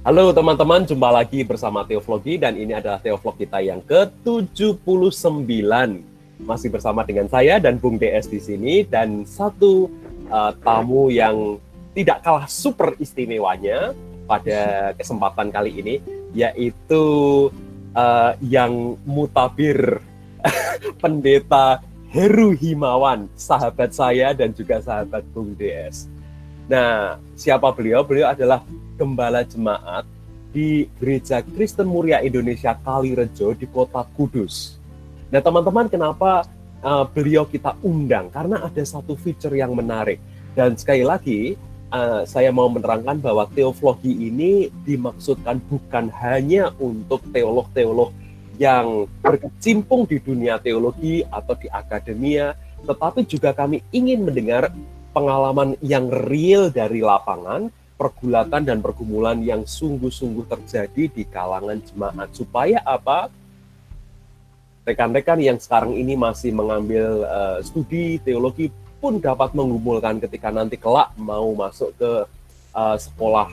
Halo teman-teman, jumpa lagi bersama Teoflogi dan ini adalah Teovlog kita yang ke-79. Masih bersama dengan saya dan Bung DS di sini dan satu uh, tamu yang tidak kalah super istimewanya pada kesempatan kali ini yaitu uh, yang mutabir pendeta Heru Himawan, sahabat saya dan juga sahabat Bung DS. Nah, siapa beliau? Beliau adalah gembala jemaat di Gereja Kristen Muria Indonesia Kalirejo di Kota Kudus. Nah, teman-teman, kenapa uh, beliau kita undang? Karena ada satu feature yang menarik. Dan sekali lagi, uh, saya mau menerangkan bahwa teologi ini dimaksudkan bukan hanya untuk teolog-teolog yang berkecimpung di dunia teologi atau di akademia, tetapi juga kami ingin mendengar pengalaman yang real dari lapangan, pergulatan dan pergumulan yang sungguh-sungguh terjadi di kalangan jemaat supaya apa? Rekan-rekan yang sekarang ini masih mengambil uh, studi teologi pun dapat mengumpulkan ketika nanti kelak mau masuk ke uh, sekolah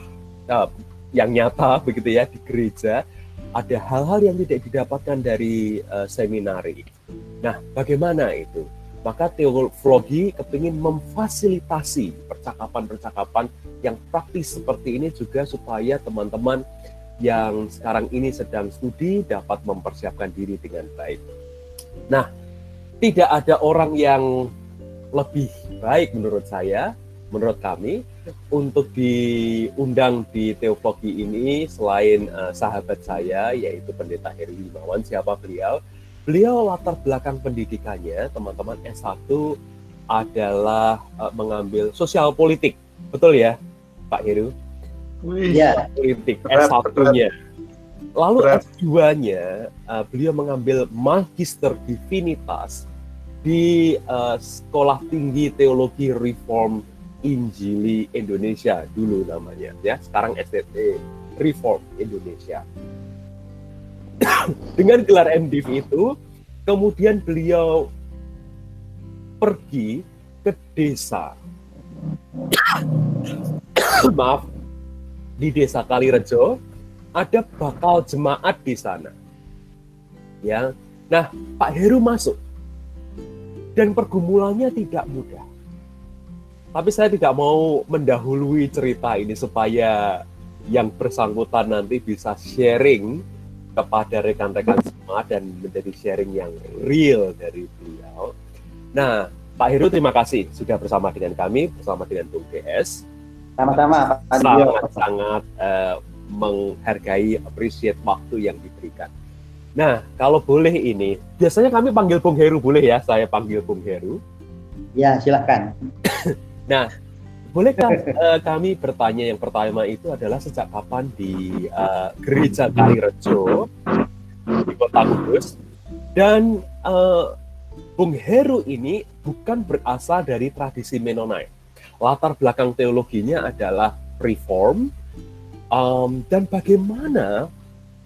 uh, yang nyata begitu ya di gereja ada hal-hal yang tidak didapatkan dari uh, seminari. Nah, bagaimana itu? Maka teologi kepingin memfasilitasi percakapan-percakapan yang praktis seperti ini juga supaya teman-teman yang sekarang ini sedang studi dapat mempersiapkan diri dengan baik. Nah, tidak ada orang yang lebih baik menurut saya, menurut kami, untuk diundang di teologi ini selain uh, sahabat saya, yaitu Pendeta Heri Himawan, siapa beliau? Beliau latar belakang pendidikannya, teman-teman S1 adalah uh, mengambil sosial politik. Betul ya, Pak Heru? Iya. Politik S1-nya. Lalu S2-nya uh, beliau mengambil Magister Divinitas di uh, Sekolah Tinggi Teologi Reform Injili Indonesia dulu namanya ya. Sekarang STT Reform Indonesia. dengan gelar MDiv itu, kemudian beliau pergi ke desa. Maaf, di desa Kalirejo ada bakal jemaat di sana. Ya. Nah, Pak Heru masuk. Dan pergumulannya tidak mudah. Tapi saya tidak mau mendahului cerita ini supaya yang bersangkutan nanti bisa sharing kepada rekan-rekan semua dan menjadi sharing yang real dari beliau. Nah, Pak Heru terima kasih sudah bersama dengan kami, bersama dengan Bung GS. Sama-sama, Sangat-sangat uh, menghargai, appreciate waktu yang diberikan. Nah, kalau boleh ini, biasanya kami panggil Bung Heru, boleh ya? Saya panggil Bung Heru. Ya, silahkan. nah, Bolehkah uh, kami bertanya yang pertama itu adalah sejak kapan di uh, Gereja Kalirejo di Kota Kudus dan uh, Bung Heru ini bukan berasal dari tradisi Mennonite. Latar belakang teologinya adalah reform um, dan bagaimana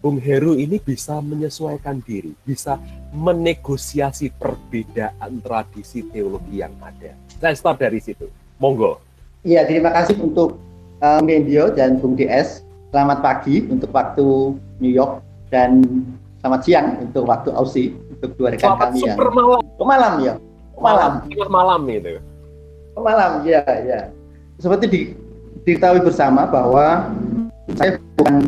Bung Heru ini bisa menyesuaikan diri, bisa menegosiasi perbedaan tradisi teologi yang ada. Saya start dari situ. Monggo. Iya, terima kasih untuk uh, Mendio dan Bung DS. Selamat pagi untuk waktu New York dan selamat siang untuk waktu Aussie untuk dua rekan selamat kami yang malam. Oh, malam ya. Malam. Malam, malam itu. Malam ya ya. Seperti di, diketahui bersama bahwa saya bukan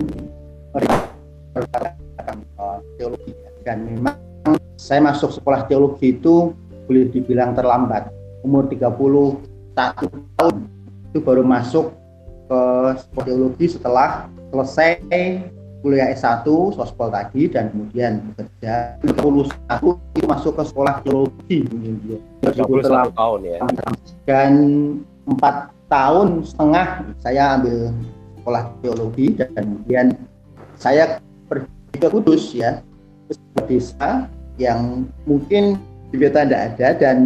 teologi dan memang saya masuk sekolah teologi itu boleh dibilang terlambat umur 31 tahun itu baru masuk ke teologi setelah selesai kuliah S1 sospol tadi dan kemudian bekerja. 31 itu masuk ke sekolah teologi mungkin 31 tahun ya? dan empat tahun setengah saya ambil sekolah teologi dan kemudian saya pergi ke Kudus ya ke desa yang mungkin di Beta tidak ada dan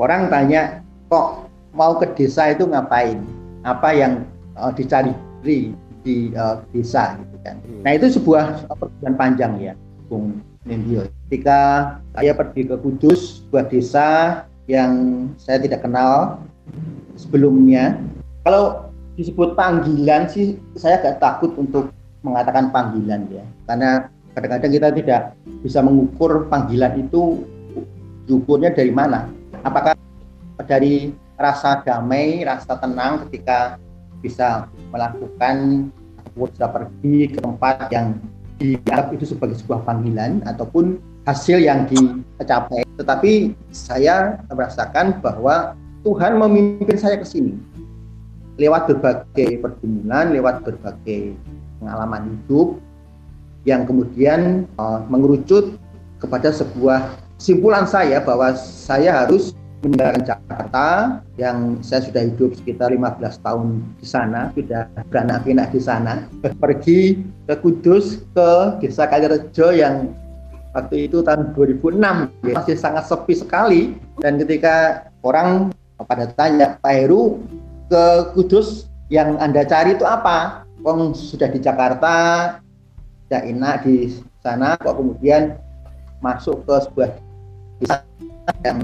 orang tanya kok mau ke desa itu ngapain? Apa yang uh, dicari di, di uh, desa gitu kan. Hmm. Nah, itu sebuah perjalanan panjang ya, Bung Nindyo. Ketika saya pergi ke Kudus, sebuah desa yang saya tidak kenal sebelumnya. Kalau disebut panggilan sih saya agak takut untuk mengatakan panggilan ya, karena kadang-kadang kita tidak bisa mengukur panggilan itu diukurnya dari mana. Apakah dari rasa damai, rasa tenang ketika bisa melakukan bisa pergi ke tempat yang dianggap itu sebagai sebuah panggilan ataupun hasil yang dicapai. Tetapi saya merasakan bahwa Tuhan memimpin saya ke sini lewat berbagai pergumulan, lewat berbagai pengalaman hidup yang kemudian uh, mengerucut kepada sebuah simpulan saya bahwa saya harus meninggalkan Jakarta yang saya sudah hidup sekitar 15 tahun di sana, sudah beranak pinak di sana, pergi ke Kudus, ke Desa Kalirejo yang waktu itu tahun 2006 ya, masih sangat sepi sekali. Dan ketika orang pada tanya Pak Heru ke Kudus yang Anda cari itu apa? Wong sudah di Jakarta, tidak enak di sana, kok kemudian masuk ke sebuah desa yang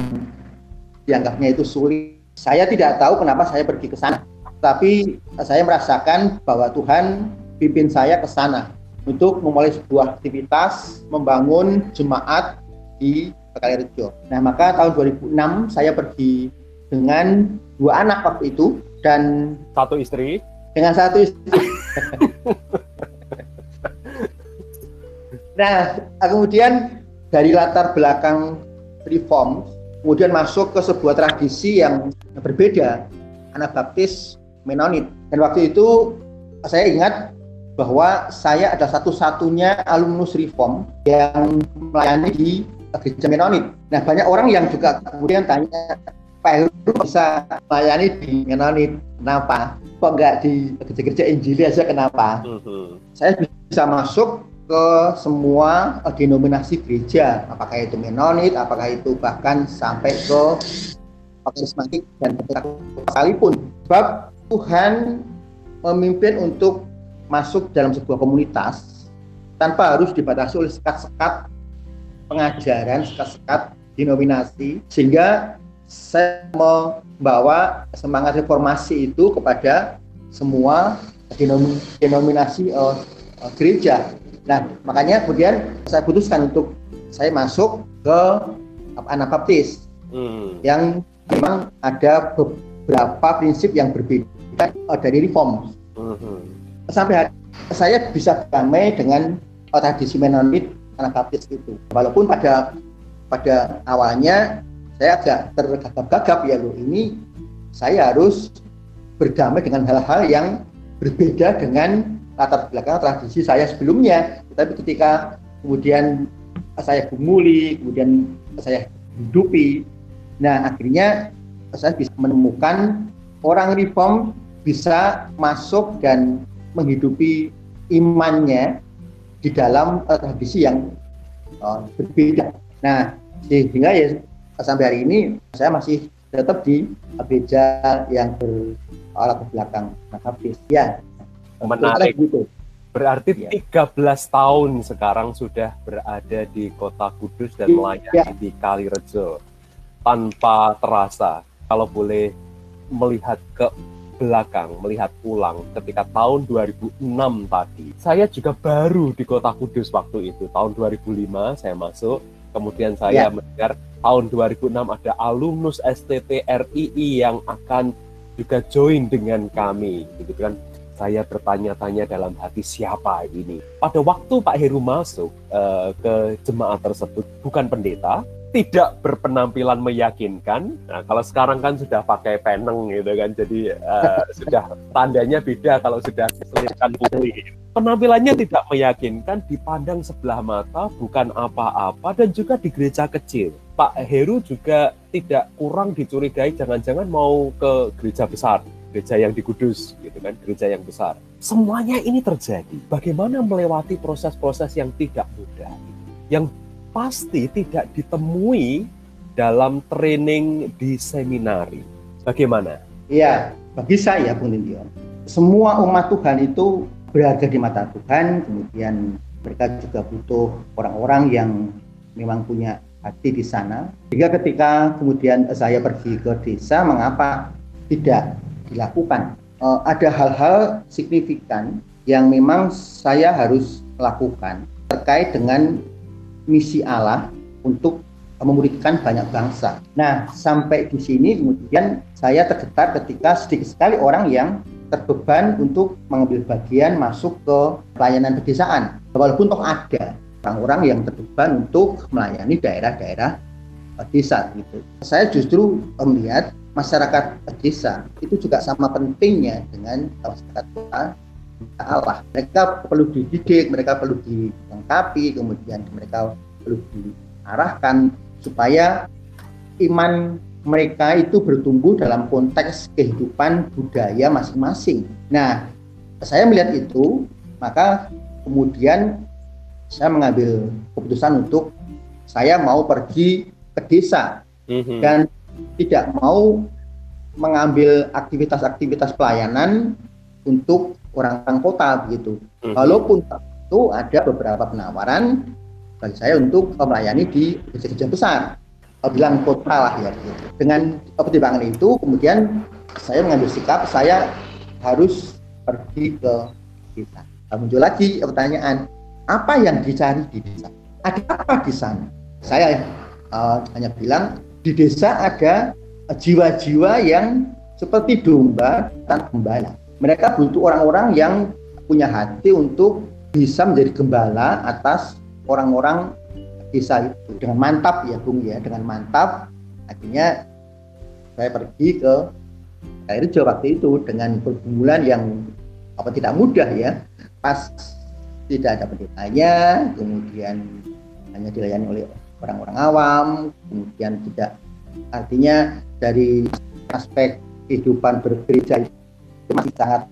dianggapnya itu sulit. Saya tidak tahu kenapa saya pergi ke sana, tapi saya merasakan bahwa Tuhan pimpin saya ke sana untuk memulai sebuah aktivitas membangun jemaat di Kalirejo. Nah, maka tahun 2006 saya pergi dengan dua anak waktu itu dan satu istri dengan satu istri. nah, kemudian dari latar belakang reform kemudian masuk ke sebuah tradisi yang berbeda, anak baptis Menonit. Dan waktu itu saya ingat bahwa saya adalah satu-satunya alumnus reform yang melayani di gereja Menonit. Nah, banyak orang yang juga kemudian tanya, Pak Heru bisa melayani di Menonit, kenapa? Kok nggak di gereja-gereja Injili aja, kenapa? Uh -huh. Saya bisa masuk ke semua denominasi gereja, apakah itu Menonit, apakah itu bahkan sampai ke karismatik dan sekalipun. Sebab Tuhan memimpin untuk masuk dalam sebuah komunitas tanpa harus dibatasi oleh sekat-sekat pengajaran, sekat-sekat denominasi, sehingga saya membawa semangat reformasi itu kepada semua denominasi uh, gereja Nah, makanya kemudian saya putuskan untuk saya masuk ke anak baptis hmm. yang memang ada beberapa prinsip yang berbeda dari reform. Hmm. Sampai saya bisa damai dengan tradisi Menonit anak baptis itu. Walaupun pada pada awalnya saya agak tergagap-gagap ya loh ini saya harus berdamai dengan hal-hal yang berbeda dengan latar belakang tradisi saya sebelumnya. Tetapi ketika kemudian saya gumuli, kemudian saya hidupi, nah akhirnya saya bisa menemukan orang reform bisa masuk dan menghidupi imannya di dalam uh, tradisi yang uh, berbeda. Nah, sehingga ya sampai hari ini saya masih tetap di gereja yang beralat belakang habis. Ya, menarik. Gitu. Berarti ya. 13 tahun sekarang sudah berada di kota Kudus dan iya. melayani ya. di Kalirejo tanpa terasa. Kalau boleh melihat ke belakang, melihat ulang ketika tahun 2006 tadi. Saya juga baru di kota Kudus waktu itu. Tahun 2005 saya masuk, kemudian saya ya. mendengar tahun 2006 ada alumnus STT RII yang akan juga join dengan kami, gitu kan saya bertanya-tanya dalam hati siapa ini. Pada waktu Pak Heru masuk uh, ke jemaat tersebut, bukan pendeta, tidak berpenampilan meyakinkan. Nah, kalau sekarang kan sudah pakai peneng gitu kan, jadi uh, sudah tandanya beda kalau sudah kesulitan putih. Penampilannya tidak meyakinkan, dipandang sebelah mata, bukan apa-apa, dan juga di gereja kecil. Pak Heru juga tidak kurang dicurigai, jangan-jangan mau ke gereja besar gereja yang di Kudus gitu kan gereja yang besar. Semuanya ini terjadi. Bagaimana melewati proses-proses yang tidak mudah yang pasti tidak ditemui dalam training di seminari. Bagaimana? Iya bagi saya Bung Lindion semua umat Tuhan itu berada di mata Tuhan kemudian mereka juga butuh orang-orang yang memang punya hati di sana. Sehingga ketika kemudian saya pergi ke desa, mengapa tidak dilakukan. Uh, ada hal-hal signifikan yang memang saya harus lakukan terkait dengan misi Allah untuk memuridkan banyak bangsa. Nah, sampai di sini kemudian saya tergetar ketika sedikit sekali orang yang terbeban untuk mengambil bagian masuk ke pelayanan pedesaan. Walaupun toh ada orang-orang yang terbeban untuk melayani daerah-daerah desa gitu. Saya justru melihat masyarakat desa itu juga sama pentingnya dengan masyarakat kota Allah. Mereka perlu dididik, mereka perlu dilengkapi, kemudian mereka perlu diarahkan supaya iman mereka itu bertumbuh dalam konteks kehidupan budaya masing-masing. Nah, saya melihat itu, maka kemudian saya mengambil keputusan untuk saya mau pergi ke desa mm-hmm. dan tidak mau mengambil aktivitas-aktivitas pelayanan untuk orang-orang kota begitu. Mm-hmm. Walaupun itu ada beberapa penawaran bagi saya untuk melayani di gereja-gereja besar bilang kota lah ya gitu. dengan pertimbangan itu kemudian saya mengambil sikap saya harus pergi ke desa nah, muncul lagi pertanyaan apa yang dicari di desa ada apa di sana saya uh, hanya bilang di desa ada jiwa-jiwa yang seperti domba tanpa gembala. Mereka butuh orang-orang yang punya hati untuk bisa menjadi gembala atas orang-orang desa itu. Dengan mantap ya Bung ya. Dengan mantap akhirnya saya pergi ke Airjo waktu itu dengan pergumulan yang apa tidak mudah ya. Pas tidak ada pendetanya kemudian hanya dilayani oleh orang-orang awam kemudian tidak artinya dari aspek kehidupan bergereja itu masih sangat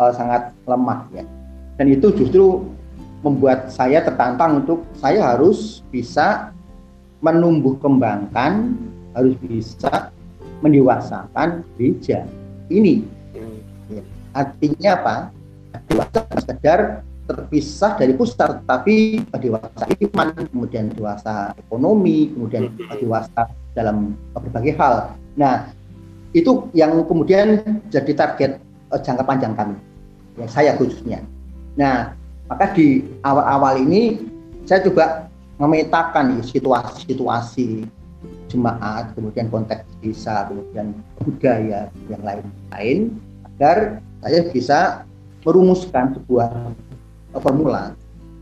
uh, sangat lemah ya dan itu justru membuat saya tertantang untuk saya harus bisa menumbuh kembangkan, harus bisa mendewasakan gereja ini. Ya. Artinya apa? Dewasa sekedar terpisah dari pusat, tapi dewasa iman, kemudian dewasa ekonomi, kemudian dewasa dalam berbagai hal. Nah, itu yang kemudian jadi target uh, jangka panjang kami, ya saya khususnya. Nah, maka di awal-awal ini saya coba memetakan situasi-situasi jemaat, kemudian konteks desa, kemudian budaya yang lain-lain agar saya bisa merumuskan sebuah formula.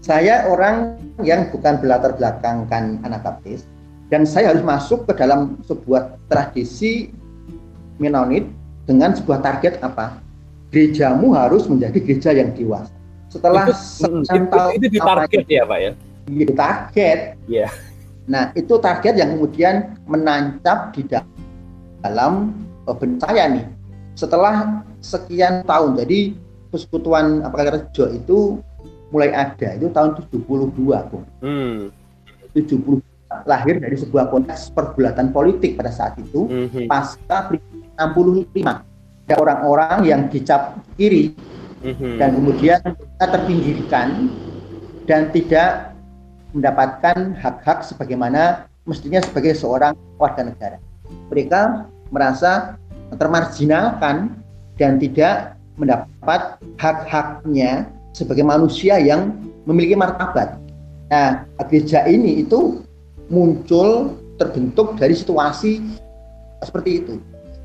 Saya orang yang bukan belatar belakangkan anak baptis dan saya harus masuk ke dalam sebuah tradisi Menonit dengan sebuah target apa? Gerejamu harus menjadi gereja yang dewasa setelah itu, itu, itu ditarget ya pak ya iya, target ya yeah. nah itu target yang kemudian menancap di dalam uh, benak saya nih setelah sekian tahun jadi persekutuan apakah rejo itu mulai ada itu tahun 72 Bung. Hmm. 70 lahir dari sebuah konteks pergulatan politik pada saat itu hmm. pasca 65 ada orang-orang yang dicap kiri hmm. dan kemudian kita terpinggirkan dan tidak mendapatkan hak-hak sebagaimana mestinya sebagai seorang warga negara. Mereka merasa termarginalkan dan tidak mendapat hak-haknya sebagai manusia yang memiliki martabat. Nah, gereja ini itu muncul terbentuk dari situasi seperti itu.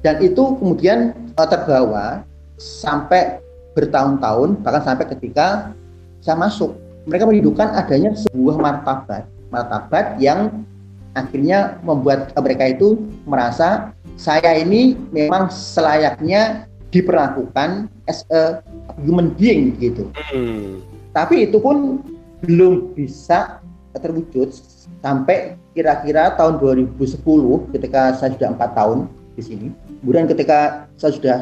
Dan itu kemudian eh, terbawa sampai bertahun-tahun bahkan sampai ketika saya masuk mereka menunjukkan adanya sebuah martabat martabat yang akhirnya membuat mereka itu merasa saya ini memang selayaknya diperlakukan as a human being gitu. Hmm. Tapi itu pun belum bisa terwujud sampai kira-kira tahun 2010 ketika saya sudah empat tahun di sini. Kemudian ketika saya sudah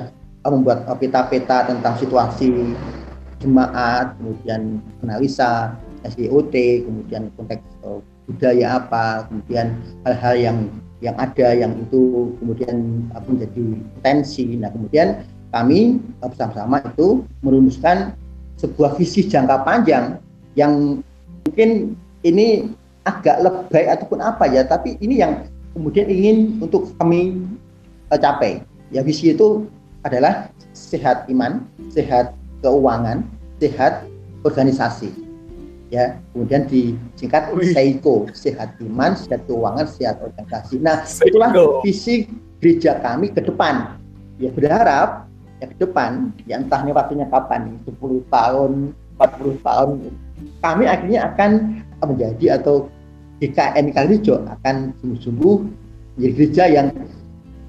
membuat peta-peta tentang situasi jemaat, kemudian analisa SDOT, kemudian konteks uh, budaya apa, kemudian hal-hal yang yang ada yang itu kemudian apa menjadi tensi. Nah, kemudian kami bersama-sama itu merumuskan sebuah visi jangka panjang yang mungkin ini agak lebay ataupun apa ya, tapi ini yang kemudian ingin untuk kami uh, capai. Ya visi itu adalah sehat iman, sehat keuangan, sehat organisasi. Ya, kemudian disingkat Seiko, sehat iman, sehat keuangan, sehat organisasi. Nah, itulah visi gereja kami ke depan. Ya berharap ya ke depan, ya entah ini waktunya kapan, 10 tahun, 40 tahun, kami akhirnya akan menjadi atau GKN Kalijo akan sungguh-sungguh menjadi gereja yang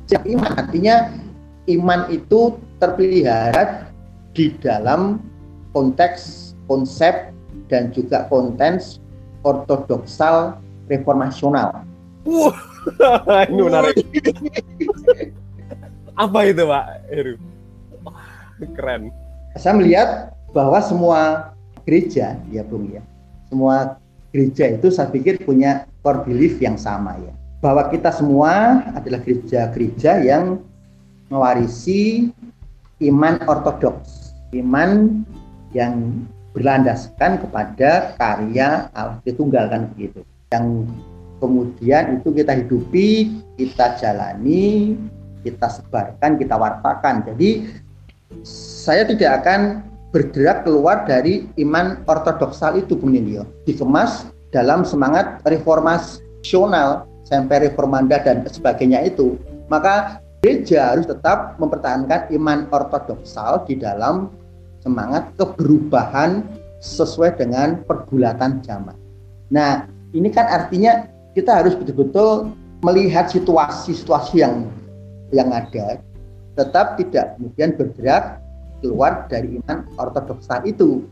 siap iman. Artinya iman itu terpelihara di dalam konteks konsep dan juga konten ortodoksal reformasional. Uh, ini menarik. Apa itu Pak Heru? Keren. Saya melihat bahwa semua gereja, ya Bung ya, semua gereja itu saya pikir punya core belief yang sama ya. Bahwa kita semua adalah gereja-gereja yang mewarisi iman ortodoks, iman yang berlandaskan kepada karya Allah Tritunggal kan begitu. Yang kemudian itu kita hidupi, kita jalani, kita sebarkan, kita wartakan. Jadi saya tidak akan bergerak keluar dari iman ortodoksal itu Bung Nindyo. Dikemas dalam semangat reformasional sampai reformanda dan sebagainya itu. Maka gereja harus tetap mempertahankan iman ortodoksal di dalam semangat keberubahan sesuai dengan pergulatan zaman. Nah, ini kan artinya kita harus betul-betul melihat situasi-situasi yang yang ada, tetap tidak kemudian bergerak keluar dari iman ortodoksal itu.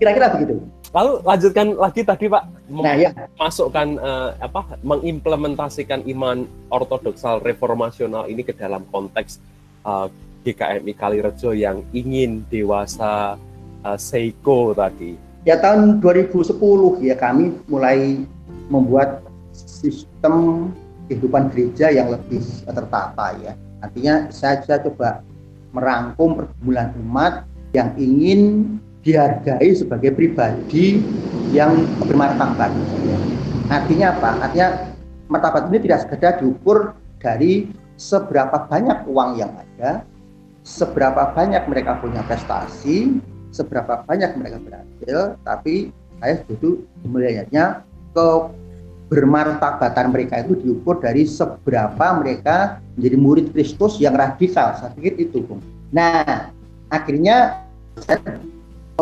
Kira-kira begitu. Lalu lanjutkan lagi tadi Pak, nah, ya. masukkan uh, apa mengimplementasikan iman ortodoksal reformasional ini ke dalam konteks uh, GKMI Kalirejo yang ingin dewasa uh, Seiko tadi? Ya tahun 2010 ya kami mulai membuat sistem kehidupan gereja yang lebih tertata ya. Artinya saya, saya coba merangkum pergumulan umat yang ingin dihargai sebagai pribadi yang bermartabat. Artinya apa? Artinya martabat ini tidak sekedar diukur dari seberapa banyak uang yang ada, seberapa banyak mereka punya prestasi, seberapa banyak mereka berhasil, tapi saya setuju melihatnya ke bermartabatan mereka itu diukur dari seberapa mereka menjadi murid Kristus yang radikal. Saya pikir itu, Bung. Nah, akhirnya saya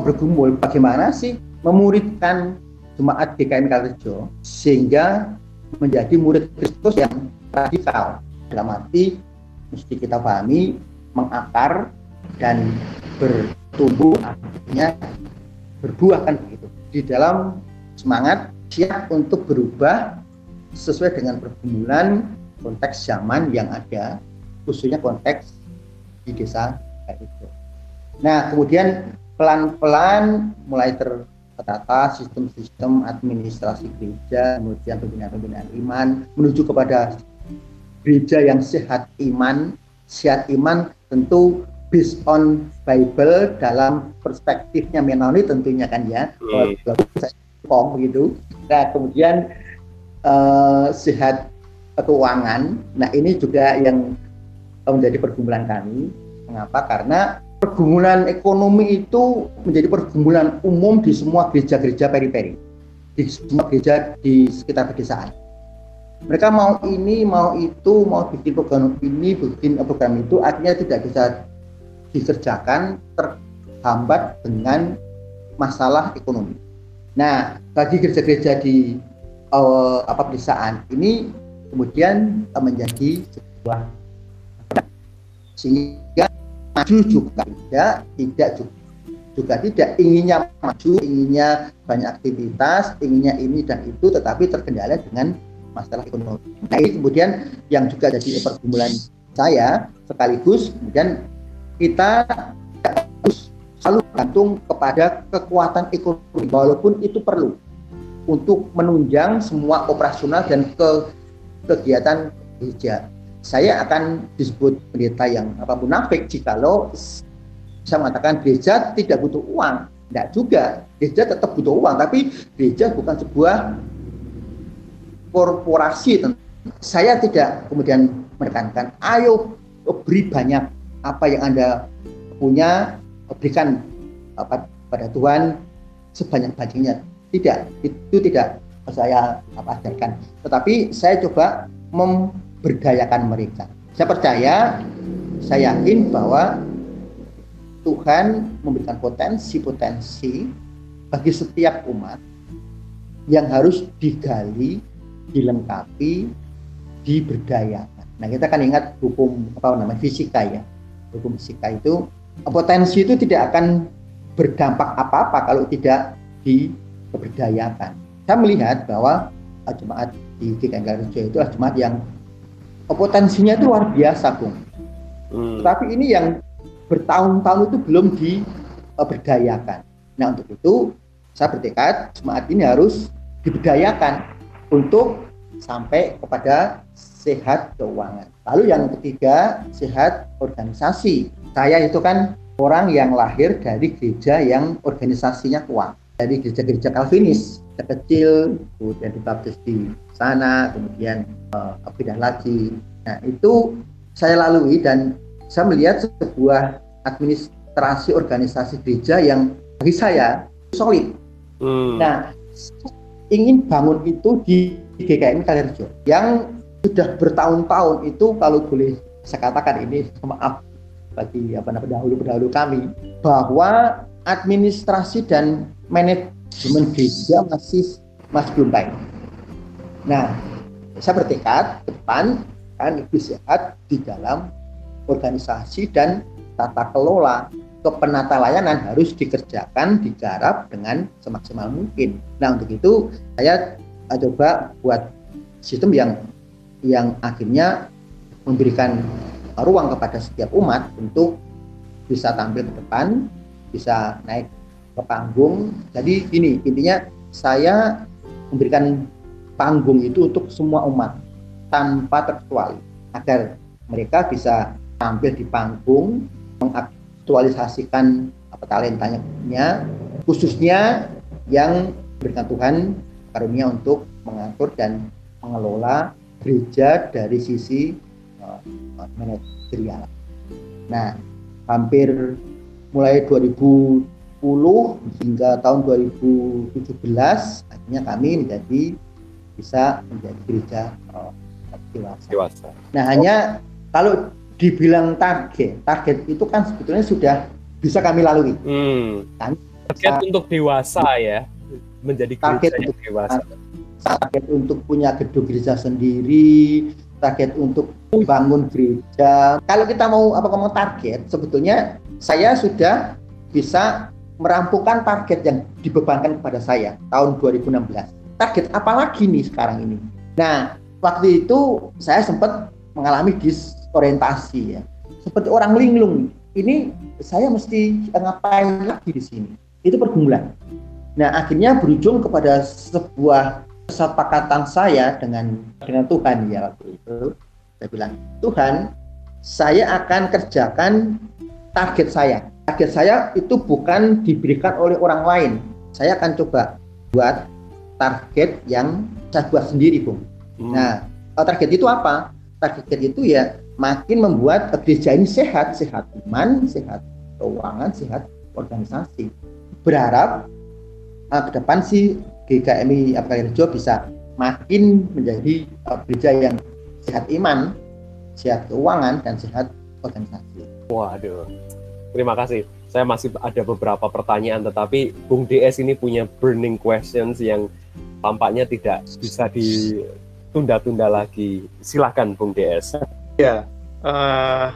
bergumul bagaimana sih memuridkan jemaat GKM Kalrejo sehingga menjadi murid Kristus yang radikal. Dalam arti mesti kita pahami mengakar dan bertumbuh artinya berbuah kan begitu di dalam semangat siap untuk berubah sesuai dengan pergumulan konteks zaman yang ada khususnya konteks di desa itu. Nah kemudian pelan-pelan mulai tertata sistem-sistem administrasi gereja kemudian pembinaan-pembinaan iman menuju kepada gereja yang sehat iman sehat iman tentu based on Bible dalam perspektifnya Menoni tentunya kan ya hmm. Begitu nah kemudian uh, sehat keuangan. Nah ini juga yang menjadi pergumulan kami. Mengapa? Karena pergumulan ekonomi itu menjadi pergumulan umum di semua gereja-gereja periperi. Di semua gereja di sekitar pedesaan. Mereka mau ini mau itu mau bikin program ini bikin program itu akhirnya tidak bisa dikerjakan terhambat dengan masalah ekonomi. Nah bagi gereja-gereja di uh, apa pedesaan ini kemudian menjadi sebuah sehingga maju juga tidak tidak juga juga tidak inginnya maju inginnya banyak aktivitas inginnya ini dan itu tetapi terkendala dengan masalah ekonomi. Nah ini kemudian yang juga jadi pergumulan saya sekaligus kemudian kita selalu gantung kepada kekuatan ekonomi walaupun itu perlu untuk menunjang semua operasional dan ke kegiatan gereja. Saya akan disebut pendeta yang apa munafik jikalau saya mengatakan gereja tidak butuh uang. Tidak juga, gereja tetap butuh uang, tapi gereja bukan sebuah korporasi saya tidak kemudian menekankan ayo beri banyak apa yang anda punya berikan apa pada Tuhan sebanyak-banyaknya. Tidak, itu tidak saya apa ajarkan. Tetapi saya coba memberdayakan mereka. Saya percaya, saya yakin bahwa Tuhan memberikan potensi-potensi bagi setiap umat yang harus digali, dilengkapi, diberdayakan. Nah, kita kan ingat hukum apa namanya fisika ya. Hukum fisika itu potensi itu tidak akan berdampak apa-apa kalau tidak diberdayakan. Saya melihat bahwa jemaat di GKN Rejo itu adalah jemaat yang potensinya itu luar biasa, Bung. Hmm. Tapi ini yang bertahun-tahun itu belum diberdayakan. Nah, untuk itu saya bertekad jemaat ini harus diberdayakan untuk sampai kepada sehat keuangan. Lalu yang ketiga, sehat organisasi. Saya itu kan orang yang lahir dari gereja yang organisasinya kuat. Dari gereja-gereja Calvinis, kecil, kemudian dibaptis di sana, kemudian uh, pindah lagi. Nah, itu saya lalui dan saya melihat sebuah administrasi organisasi gereja yang bagi saya solid. Hmm. Nah, ingin bangun itu di GKM Kalirejo yang sudah bertahun-tahun itu kalau boleh saya katakan ini maaf bagi apa namanya pendahulu-pendahulu kami bahwa administrasi dan manajemen gereja masih masih belum baik. Nah, saya bertekad ke depan kan lebih sehat di dalam organisasi dan tata kelola kepenata layanan harus dikerjakan, digarap dengan semaksimal mungkin. Nah untuk itu saya coba buat sistem yang yang akhirnya memberikan ruang kepada setiap umat untuk bisa tampil ke depan, bisa naik ke panggung. Jadi ini intinya saya memberikan panggung itu untuk semua umat tanpa terkecuali agar mereka bisa tampil di panggung mengaktualisasikan apa talentanya khususnya yang berikan Tuhan karunia untuk mengatur dan mengelola gereja dari sisi uh, manajerial. Nah, hampir mulai 2010 hingga tahun 2017 akhirnya kami menjadi bisa menjadi gereja uh, dewasa. dewasa. Nah, hanya kalau dibilang target, target itu kan sebetulnya sudah bisa kami lalui. Hmm. target untuk dewasa ya, menjadi target untuk dewasa target untuk punya gedung gereja sendiri, target untuk bangun gereja. Kalau kita mau apa ngomong target, sebetulnya saya sudah bisa merampungkan target yang dibebankan kepada saya tahun 2016. Target apa lagi nih sekarang ini? Nah, waktu itu saya sempat mengalami disorientasi ya. Seperti orang linglung. Ini saya mesti ngapain lagi di sini? Itu pergumulan. Nah, akhirnya berujung kepada sebuah kesepakatan saya dengan dengan Tuhan ya waktu itu. Saya bilang Tuhan saya akan kerjakan target saya. Target saya itu bukan diberikan oleh orang lain. Saya akan coba buat target yang saya buat sendiri Bung hmm. nah target itu apa? Target itu ya makin membuat gereja ini sehat sehat iman sehat keuangan sehat organisasi. Berharap uh, ke depan sih GKMI Rejo bisa makin menjadi uh, gereja yang sehat iman, sehat keuangan, dan sehat organisasi. Waduh, terima kasih. Saya masih ada beberapa pertanyaan, tetapi Bung DS ini punya burning questions yang tampaknya tidak bisa ditunda-tunda lagi. Silahkan Bung DS. Ya, uh,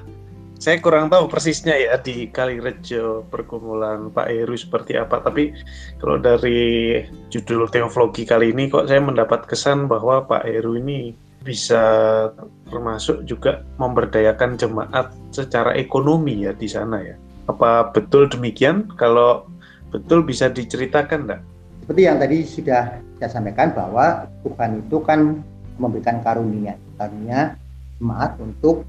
saya kurang tahu persisnya ya di Kalirejo pergumulan Pak Heru seperti apa. Tapi kalau dari judul teoflogi kali ini kok saya mendapat kesan bahwa Pak Heru ini bisa termasuk juga memberdayakan jemaat secara ekonomi ya di sana ya. Apa betul demikian? Kalau betul bisa diceritakan enggak? Seperti yang tadi sudah saya sampaikan bahwa Tuhan itu kan memberikan karunia, karunia jemaat untuk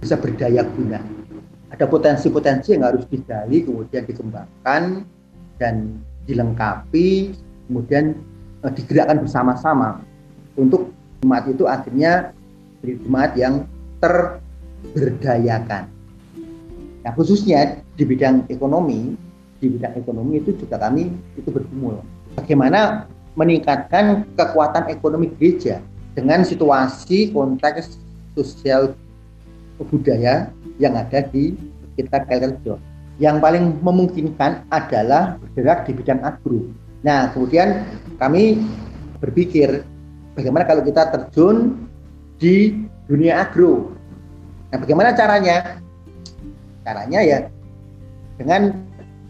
bisa berdaya guna. Ada potensi-potensi yang harus digali, kemudian dikembangkan dan dilengkapi, kemudian uh, digerakkan bersama-sama untuk jemaat itu akhirnya menjadi jemaat yang terberdayakan. Nah khususnya di bidang ekonomi, di bidang ekonomi itu juga kami itu bergumul. Bagaimana meningkatkan kekuatan ekonomi gereja dengan situasi konteks sosial budaya yang ada di sekitar Kelkerjo. Yang paling memungkinkan adalah bergerak di bidang agro. Nah, kemudian kami berpikir bagaimana kalau kita terjun di dunia agro. Nah, bagaimana caranya? Caranya ya dengan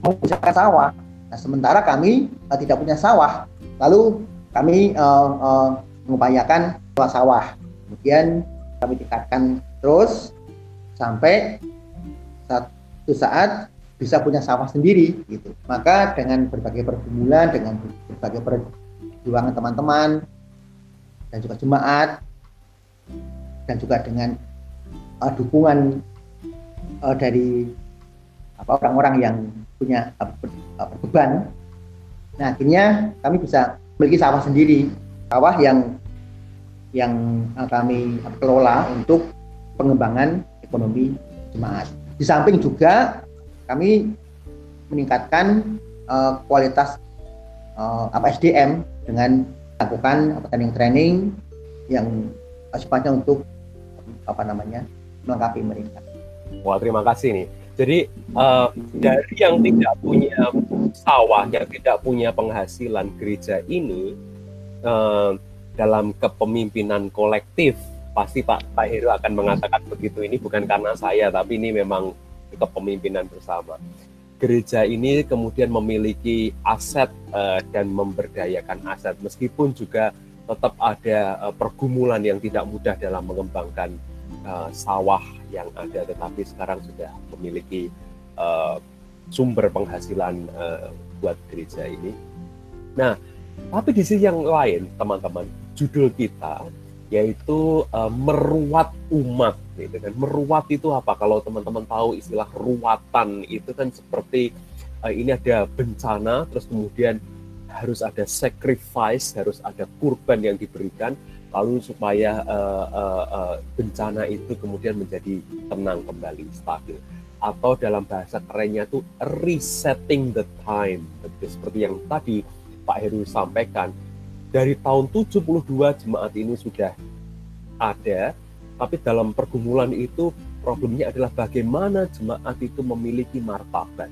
mengusahakan sawah. Nah, sementara kami uh, tidak punya sawah, lalu kami uh, uh, mengupayakan sawah. Kemudian kami tingkatkan terus sampai satu saat bisa punya sawah sendiri gitu. Maka dengan berbagai pergumulan, dengan berbagai perjuangan teman-teman dan juga jemaat dan juga dengan uh, dukungan uh, dari apa orang-orang yang punya uh, beban. Nah, akhirnya kami bisa memiliki sawah sendiri, sawah yang yang uh, kami kelola untuk pengembangan ekonomi jemaat. Di samping juga kami meningkatkan uh, kualitas uh, apa SDM dengan melakukan training-training yang sifatnya untuk apa namanya melengkapi mereka. Wah terima kasih nih. Jadi uh, dari yang tidak punya sawah, yang tidak punya penghasilan gereja ini uh, dalam kepemimpinan kolektif pasti Pak Pak Heru akan mengatakan begitu ini bukan karena saya tapi ini memang kepemimpinan bersama. Gereja ini kemudian memiliki aset uh, dan memberdayakan aset meskipun juga tetap ada uh, pergumulan yang tidak mudah dalam mengembangkan uh, sawah yang ada tetapi sekarang sudah memiliki uh, sumber penghasilan uh, buat gereja ini. Nah, tapi di sisi yang lain, teman-teman, judul kita yaitu uh, meruat umat gitu kan. Meruat itu apa? Kalau teman-teman tahu istilah ruatan itu kan seperti uh, ini ada bencana terus kemudian harus ada sacrifice harus ada kurban yang diberikan lalu supaya uh, uh, uh, bencana itu kemudian menjadi tenang kembali stabil. Atau dalam bahasa kerennya itu resetting the time. Seperti yang tadi Pak Heru sampaikan dari tahun 72 jemaat ini sudah ada, tapi dalam pergumulan itu problemnya adalah bagaimana jemaat itu memiliki martabat.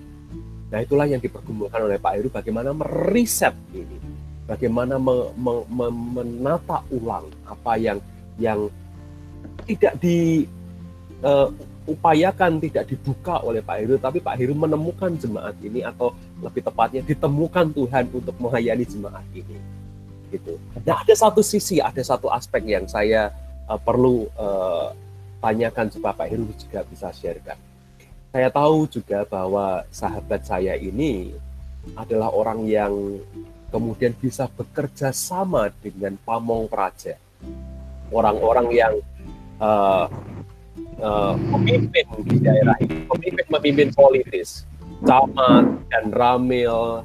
Nah itulah yang dipergumulkan oleh Pak Heru, bagaimana meriset ini, bagaimana me, me, me, menata ulang apa yang yang tidak diupayakan, uh, tidak dibuka oleh Pak Heru, tapi Pak Heru menemukan jemaat ini atau lebih tepatnya ditemukan Tuhan untuk melayani jemaat ini gitu. Nah ada satu sisi, ada satu aspek yang saya uh, perlu uh, tanyakan supaya Pak Heru juga bisa sharekan. Saya tahu juga bahwa sahabat saya ini adalah orang yang kemudian bisa bekerja sama dengan pamong praja. Orang-orang yang uh, uh, memimpin di daerah ini, pemimpin-pemimpin politis, camat dan ramil,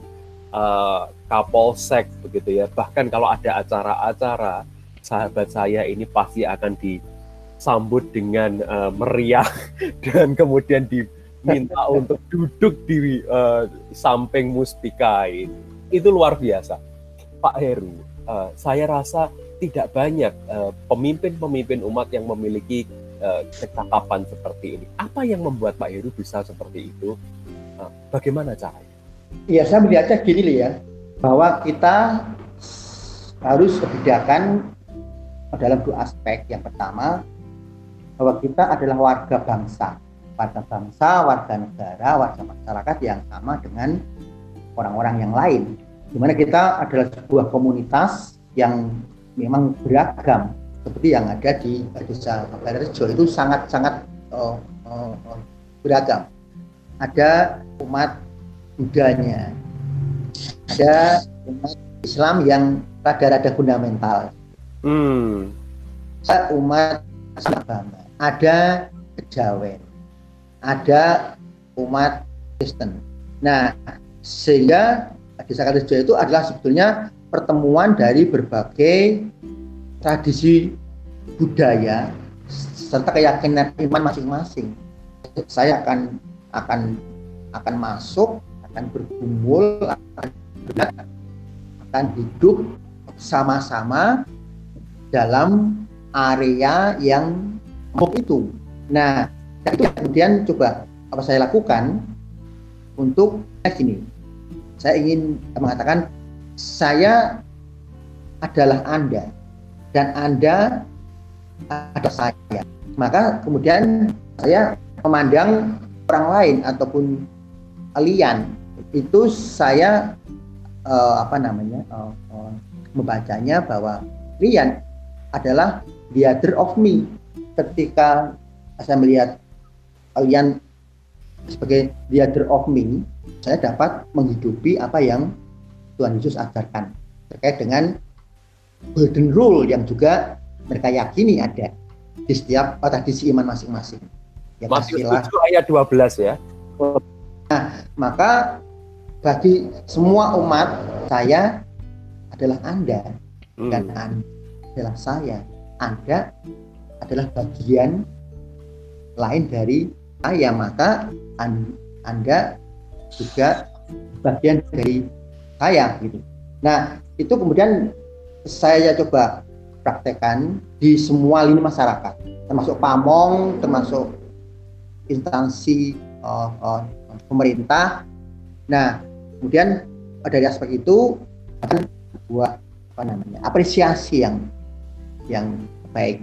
uh, Kapolsek begitu ya. Bahkan kalau ada acara-acara, sahabat saya ini pasti akan disambut dengan uh, meriah dan kemudian diminta untuk duduk di uh, samping Mustika ini. Itu luar biasa. Pak Heru, uh, saya rasa tidak banyak pemimpin-pemimpin uh, umat yang memiliki uh, kecakapan seperti ini. Apa yang membuat Pak Heru bisa seperti itu? Uh, bagaimana caranya? Iya, saya melihatnya gini ya bahwa kita harus bedakan dalam dua aspek. Yang pertama, bahwa kita adalah warga bangsa, warga bangsa, warga negara, warga masyarakat yang sama dengan orang-orang yang lain. Di mana kita adalah sebuah komunitas yang memang beragam, seperti yang ada di desa Rejo itu sangat-sangat uh, uh, beragam. Ada umat Budanya, ada umat Islam yang rada-rada fundamental. Hmm. Ada umat agama, ada kejawen, ada umat Kristen. Nah, sehingga desa Kalisjo itu adalah sebetulnya pertemuan dari berbagai tradisi budaya serta keyakinan iman masing-masing. Saya akan akan akan masuk akan berkumpul, akan, hidup sama-sama dalam area yang itu. Nah, itu kemudian coba apa saya lakukan untuk gini. Saya ingin mengatakan saya adalah Anda dan Anda ada saya. Maka kemudian saya memandang orang lain ataupun kalian itu saya uh, apa namanya uh, uh, membacanya bahwa kalian adalah the other of me ketika saya melihat kalian sebagai the other of me saya dapat menghidupi apa yang Tuhan Yesus ajarkan terkait dengan golden rule yang juga mereka yakini ada di setiap tradisi iman masing-masing. Ya, Matius 7 ayat 12 ya. Nah, maka bagi semua umat saya adalah Anda hmm. dan Anda adalah saya. Anda adalah bagian lain dari saya, maka Anda juga bagian dari saya gitu. Nah, itu kemudian saya coba praktekkan di semua lini masyarakat, termasuk pamong, termasuk instansi uh, uh, pemerintah. Nah, kemudian dari aspek itu ada sebuah apa namanya apresiasi yang yang baik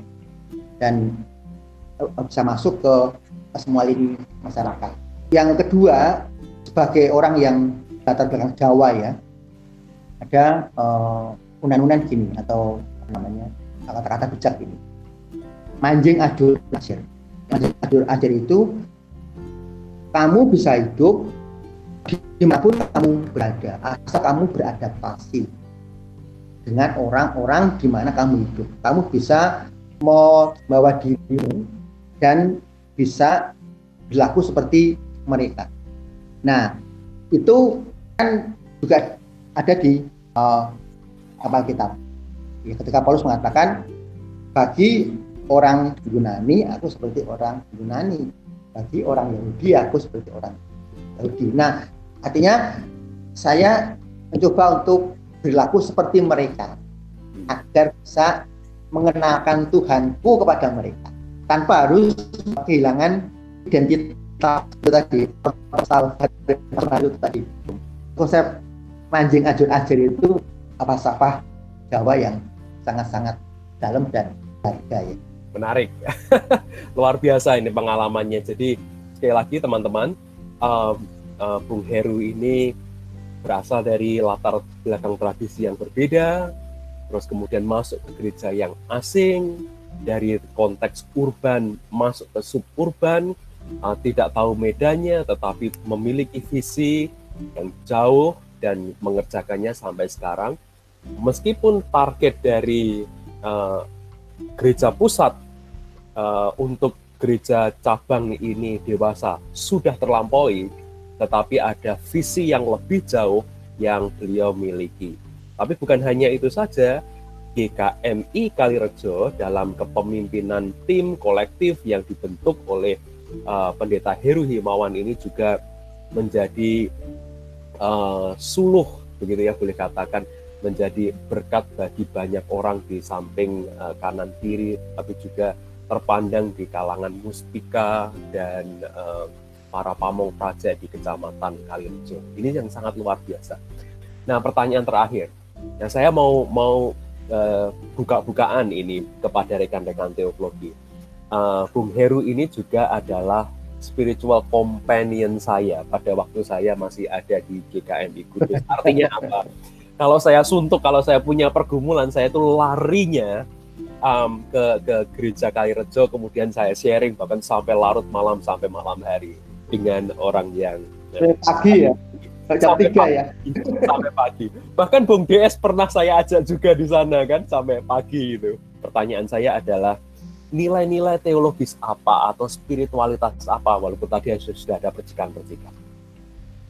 dan uh, bisa masuk ke, semua lini masyarakat. Yang kedua, sebagai orang yang latar belakang Jawa ya, ada uh, unan-unan gini atau apa namanya kata-kata bijak ini manjing adur ajar manjing adur ajar itu kamu bisa hidup di mana pun kamu berada asal kamu beradaptasi dengan orang-orang di mana kamu hidup kamu bisa membawa dirimu dan bisa berlaku seperti mereka nah itu kan juga ada di uh, kapal kitab. Ya, ketika Paulus mengatakan bagi orang Yunani aku seperti orang Yunani, bagi orang Yahudi aku seperti orang Yahudi. Nah, artinya saya mencoba untuk berlaku seperti mereka agar bisa mengenalkan Tuhanku kepada mereka tanpa harus kehilangan identitas itu tadi itu tadi konsep mancing ajur ajar itu apa Jawa yang sangat-sangat dalam dan harga ya. Menarik, luar biasa ini pengalamannya. Jadi sekali lagi teman-teman, uh, Bung Heru ini berasal dari latar belakang tradisi yang berbeda, terus kemudian masuk ke gereja yang asing, dari konteks urban masuk ke suburban, uh, tidak tahu medannya, tetapi memiliki visi yang jauh dan mengerjakannya sampai sekarang. Meskipun target dari uh, gereja pusat uh, untuk gereja cabang ini dewasa sudah terlampaui, tetapi ada visi yang lebih jauh yang beliau miliki. Tapi bukan hanya itu saja, GKMI Kalirejo dalam kepemimpinan tim kolektif yang dibentuk oleh uh, Pendeta Heru Himawan ini juga menjadi uh, suluh begitu ya boleh katakan menjadi berkat bagi banyak orang di samping uh, kanan kiri tapi juga terpandang di kalangan muspika dan uh, para pamong praja di kecamatan Kalirejo. Ini yang sangat luar biasa. Nah, pertanyaan terakhir. Nah, saya mau mau uh, buka-bukaan ini kepada rekan-rekan teologi. Uh, Bung Heru ini juga adalah spiritual companion saya pada waktu saya masih ada di GKMI Kudus. Artinya apa? Kalau saya suntuk, kalau saya punya pergumulan, saya itu larinya um, ke ke gereja Kalirejo, kemudian saya sharing bahkan sampai larut malam sampai malam hari dengan orang yang pagi ya. Jam tiga ya. Sampai pagi. Bahkan Bung DS pernah saya ajak juga di sana kan sampai pagi itu. Pertanyaan saya adalah nilai-nilai teologis apa atau spiritualitas apa walaupun tadi sudah ada percikan-percikan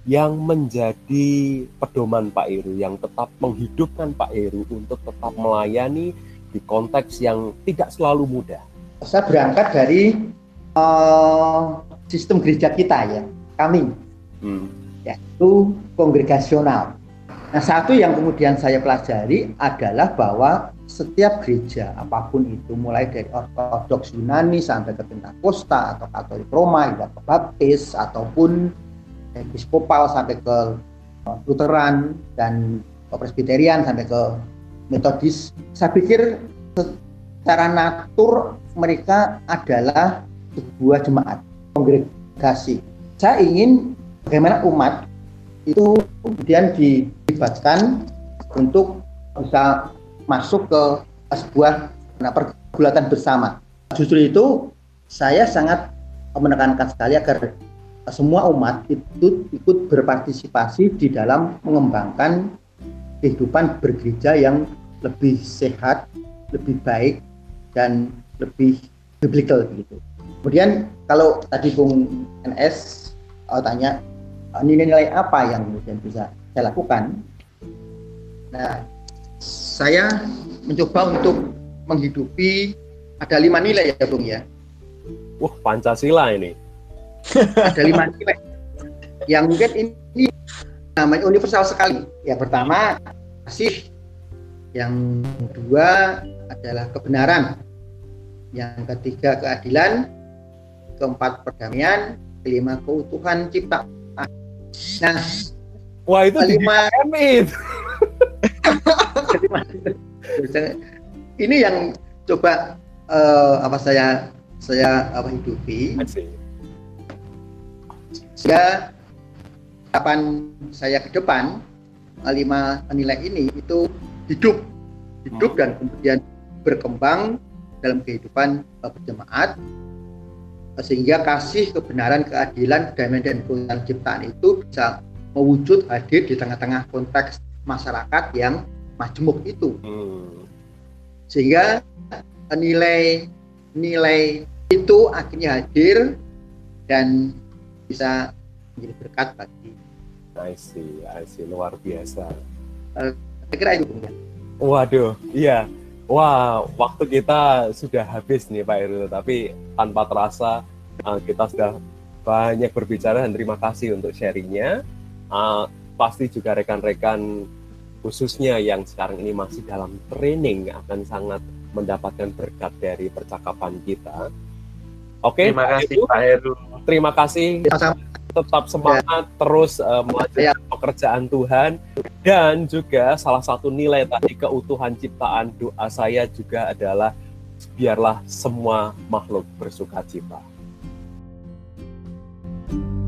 yang menjadi pedoman Pak Heru yang tetap menghidupkan Pak Heru untuk tetap melayani di konteks yang tidak selalu mudah. Saya berangkat dari uh, sistem gereja kita ya, kami. Hmm. yaitu kongregasional. Nah, satu yang kemudian saya pelajari adalah bahwa setiap gereja apa pun itu mulai dari ortodoks Yunani sampai ke Pentakosta atau Katolik Roma hingga ke Baptis ataupun episkopal sampai ke Lutheran dan Presbyterian sampai ke Metodis saya pikir secara natur mereka adalah sebuah jemaat kongregasi saya ingin bagaimana umat itu kemudian dilibatkan untuk bisa masuk ke sebuah nah, pergulatan bersama. Justru itu saya sangat menekankan sekali agar semua umat itu ikut berpartisipasi di dalam mengembangkan kehidupan bergereja yang lebih sehat, lebih baik, dan lebih biblical gitu. Kemudian kalau tadi Bung NS uh, tanya nilai-nilai apa yang kemudian bisa saya lakukan. Nah, saya mencoba untuk menghidupi ada lima nilai ya Bung ya. Wah Pancasila ini. ada lima nilai yang mungkin ini namanya universal sekali. Ya pertama kasih, yang kedua adalah kebenaran, yang ketiga keadilan, keempat perdamaian, kelima keutuhan cipta Nah, wah itu lima itu. ini yang coba uh, apa saya saya apa hidupi. Sehingga kapan saya ke depan lima nilai ini itu hidup hidup hmm. dan kemudian berkembang dalam kehidupan uh, berjemaat sehingga kasih kebenaran keadilan damai dan kebenaran ciptaan itu bisa mewujud hadir di tengah-tengah konteks masyarakat yang majemuk itu hmm. sehingga nilai nilai itu akhirnya hadir dan bisa menjadi berkat bagi I see, I see. luar biasa. Uh, saya kira itu. Waduh, iya Wah, waktu kita sudah habis nih Pak Heru, tapi tanpa terasa uh, kita sudah banyak berbicara dan terima kasih untuk sharingnya. Uh, pasti juga rekan-rekan khususnya yang sekarang ini masih dalam training akan sangat mendapatkan berkat dari percakapan kita. Oke, terima kasih Pak Heru. Terima kasih tetap semangat yeah. terus uh, melanjutkan yeah. pekerjaan Tuhan dan juga salah satu nilai tadi keutuhan ciptaan doa saya juga adalah biarlah semua makhluk bersuka cita. thank you